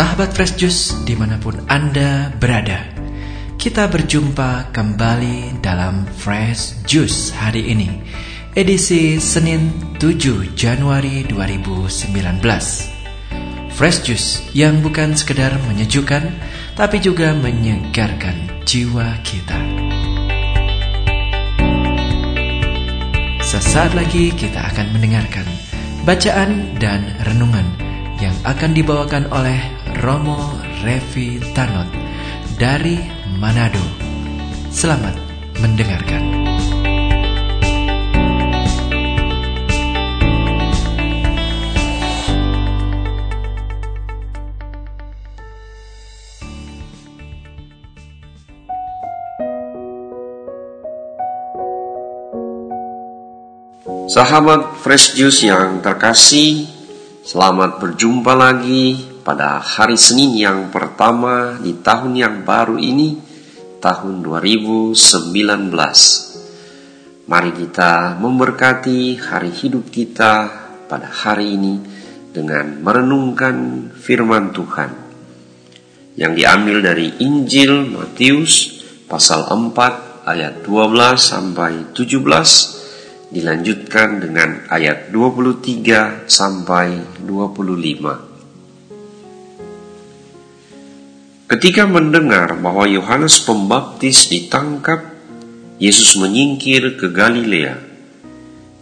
Sahabat Fresh Juice di mana pun Anda berada Kita berjumpa kembali dalam Fresh Juice hari ini Edisi Senin 7 Januari 2019 Fresh Juice yang bukan sekedar menyejukkan Tapi juga menyegarkan jiwa kita. Sesaat lagi kita akan mendengarkan bacaan dan renungan yang akan dibawakan oleh Romo Revi Tanot dari Manado. Selamat mendengarkan. Sahabat Fresh Juice yang terkasih, selamat berjumpa lagi pada hari Senin yang pertama di tahun yang baru ini, tahun 2019. Mari kita memberkati hari hidup kita pada hari ini dengan merenungkan firman Tuhan yang diambil dari Injil Matius pasal 4 ayat 12 sampai 17 dilanjutkan dengan ayat 23 sampai 25. Ketika mendengar bahwa Yohanes Pembaptis ditangkap, Yesus menyingkir ke Galilea.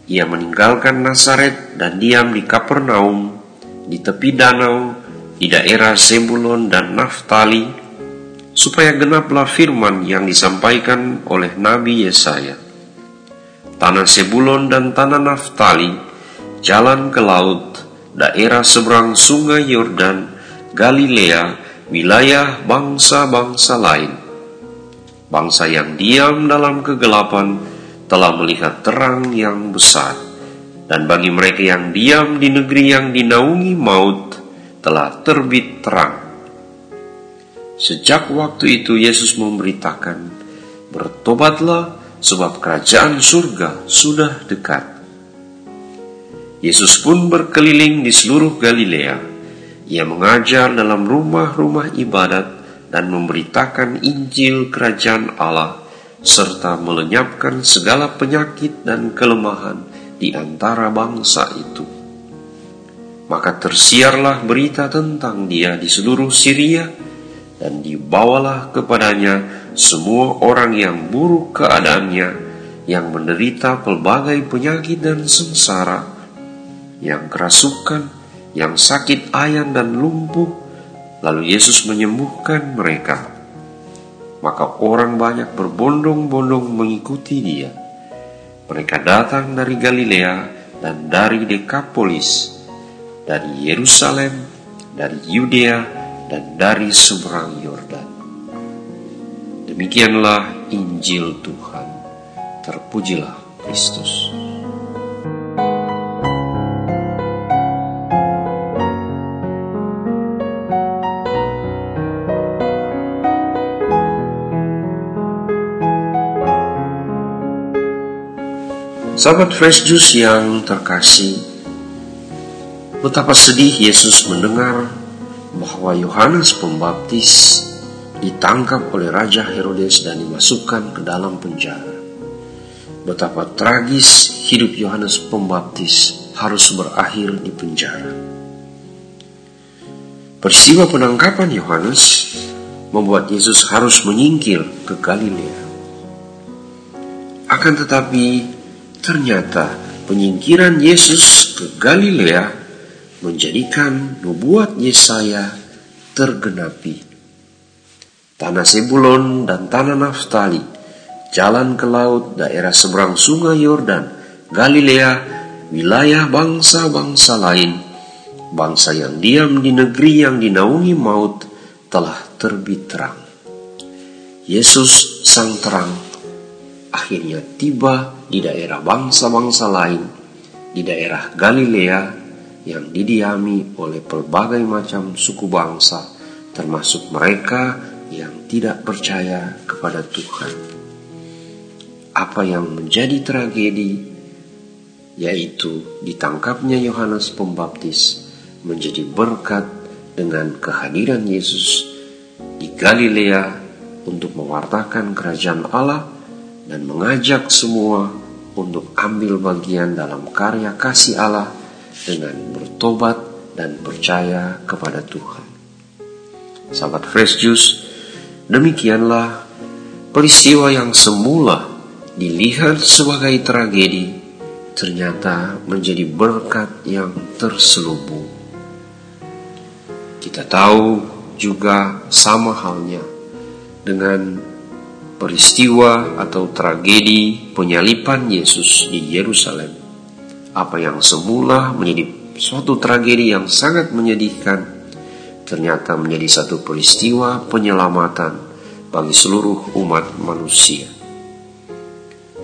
Ia meninggalkan Nazaret dan diam di Kapernaum, di tepi danau, di daerah Zebulon dan Naftali, supaya genaplah firman yang disampaikan oleh Nabi Yesaya tanah Sebulon dan tanah Naftali, jalan ke laut, daerah seberang sungai Yordan, Galilea, wilayah bangsa-bangsa lain. Bangsa yang diam dalam kegelapan telah melihat terang yang besar, dan bagi mereka yang diam di negeri yang dinaungi maut telah terbit terang. Sejak waktu itu Yesus memberitakan, "Bertobatlah, sebab kerajaan surga sudah dekat. Yesus pun berkeliling di seluruh Galilea. Ia mengajar dalam rumah-rumah ibadat dan memberitakan Injil kerajaan Allah serta melenyapkan segala penyakit dan kelemahan di antara bangsa itu. Maka tersiarlah berita tentang dia di seluruh Syria dan dibawalah kepadanya semua orang yang buruk keadaannya, yang menderita pelbagai penyakit dan sengsara, yang kerasukan, yang sakit ayan dan lumpuh, lalu Yesus menyembuhkan mereka. Maka orang banyak berbondong-bondong mengikuti dia. Mereka datang dari Galilea dan dari Dekapolis, dari Yerusalem, dari Yudea, dan dari seberang Yordan. Demikianlah Injil Tuhan. Terpujilah Kristus. Sahabat Fresh Juice yang terkasih, betapa sedih Yesus mendengar bahwa Yohanes Pembaptis ditangkap oleh Raja Herodes dan dimasukkan ke dalam penjara. Betapa tragis hidup Yohanes Pembaptis harus berakhir di penjara. Peristiwa penangkapan Yohanes membuat Yesus harus menyingkir ke Galilea. Akan tetapi, ternyata penyingkiran Yesus ke Galilea menjadikan nubuat Yesaya tergenapi tanah Sebulon dan tanah Naftali, jalan ke laut, daerah seberang sungai Yordan, Galilea, wilayah bangsa-bangsa lain, bangsa yang diam di negeri yang dinaungi maut telah terbit terang. Yesus sang terang akhirnya tiba di daerah bangsa-bangsa lain, di daerah Galilea yang didiami oleh pelbagai macam suku bangsa, termasuk mereka yang tidak percaya kepada Tuhan. Apa yang menjadi tragedi yaitu ditangkapnya Yohanes Pembaptis menjadi berkat dengan kehadiran Yesus di Galilea untuk mewartakan kerajaan Allah dan mengajak semua untuk ambil bagian dalam karya kasih Allah dengan bertobat dan percaya kepada Tuhan. Sahabat Fresh Juice, demikianlah peristiwa yang semula dilihat sebagai tragedi ternyata menjadi berkat yang terselubung. Kita tahu juga sama halnya dengan peristiwa atau tragedi penyalipan Yesus di Yerusalem. Apa yang semula menjadi suatu tragedi yang sangat menyedihkan, ternyata menjadi satu peristiwa penyelamatan bagi seluruh umat manusia.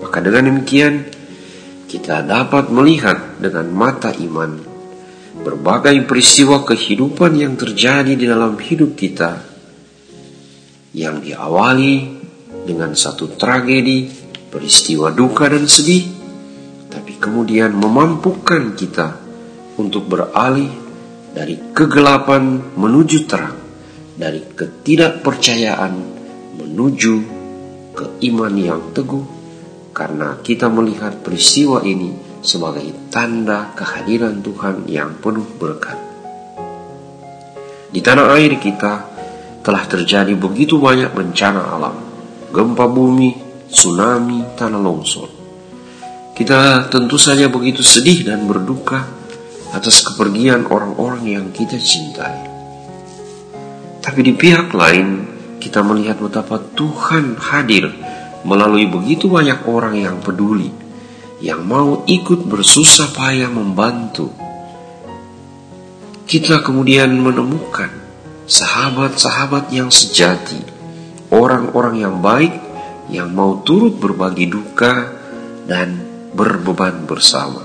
Maka dengan demikian, kita dapat melihat dengan mata iman berbagai peristiwa kehidupan yang terjadi di dalam hidup kita yang diawali dengan satu tragedi, peristiwa duka dan sedih, tapi kemudian memampukan kita untuk beralih dari kegelapan menuju terang, dari ketidakpercayaan menuju keiman yang teguh, karena kita melihat peristiwa ini sebagai tanda kehadiran Tuhan yang penuh berkat. Di tanah air kita telah terjadi begitu banyak bencana alam gempa bumi, tsunami, tanah longsor. Kita tentu saja begitu sedih dan berduka atas kepergian orang-orang yang kita cintai. Tapi di pihak lain, kita melihat betapa Tuhan hadir melalui begitu banyak orang yang peduli, yang mau ikut bersusah payah membantu. Kita kemudian menemukan sahabat-sahabat yang sejati orang-orang yang baik yang mau turut berbagi duka dan berbeban bersama.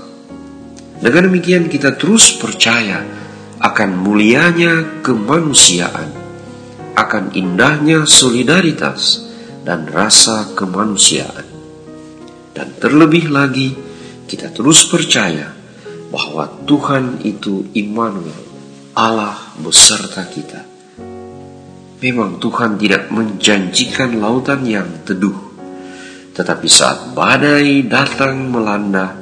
Dengan demikian kita terus percaya akan mulianya kemanusiaan, akan indahnya solidaritas dan rasa kemanusiaan. Dan terlebih lagi kita terus percaya bahwa Tuhan itu Immanuel, Allah beserta kita. Memang Tuhan tidak menjanjikan lautan yang teduh, tetapi saat badai datang melanda,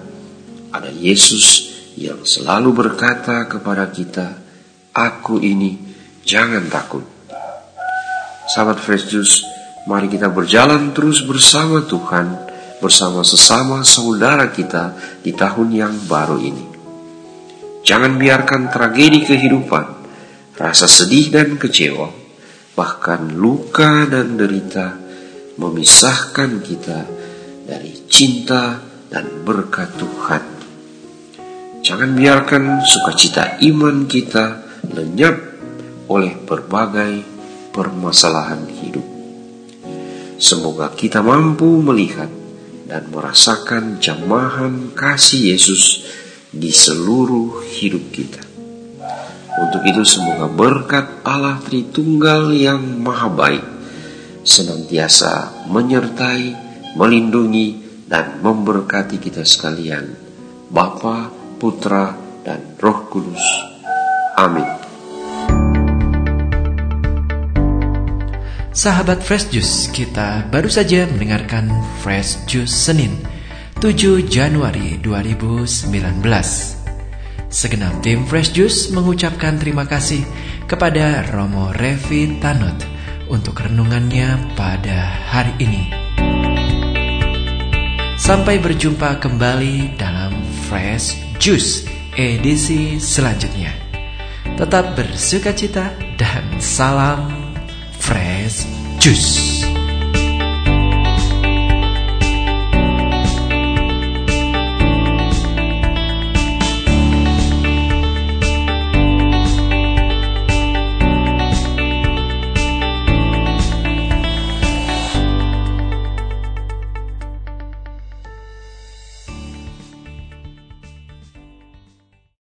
ada Yesus yang selalu berkata kepada kita, "Aku ini, jangan takut." Sahabat Fresh Juice, mari kita berjalan terus bersama Tuhan, bersama sesama saudara kita di tahun yang baru ini. Jangan biarkan tragedi kehidupan, rasa sedih dan kecewa bahkan luka dan derita memisahkan kita dari cinta dan berkat Tuhan. Jangan biarkan sukacita iman kita lenyap oleh berbagai permasalahan hidup. Semoga kita mampu melihat dan merasakan jamahan kasih Yesus di seluruh hidup kita. Untuk itu semoga berkat Allah Tritunggal yang maha baik senantiasa menyertai, melindungi, dan memberkati kita sekalian. Bapa, Putra, dan Roh Kudus. Amin. Sahabat Fresh Juice, kita baru saja mendengarkan Fresh Juice Senin 7 Januari 2019. Segenap tim Fresh Juice mengucapkan terima kasih kepada Romo Revi Tanot untuk renungannya pada hari ini. Sampai berjumpa kembali dalam Fresh Juice edisi selanjutnya. Tetap bersuka cita dan salam Fresh Juice.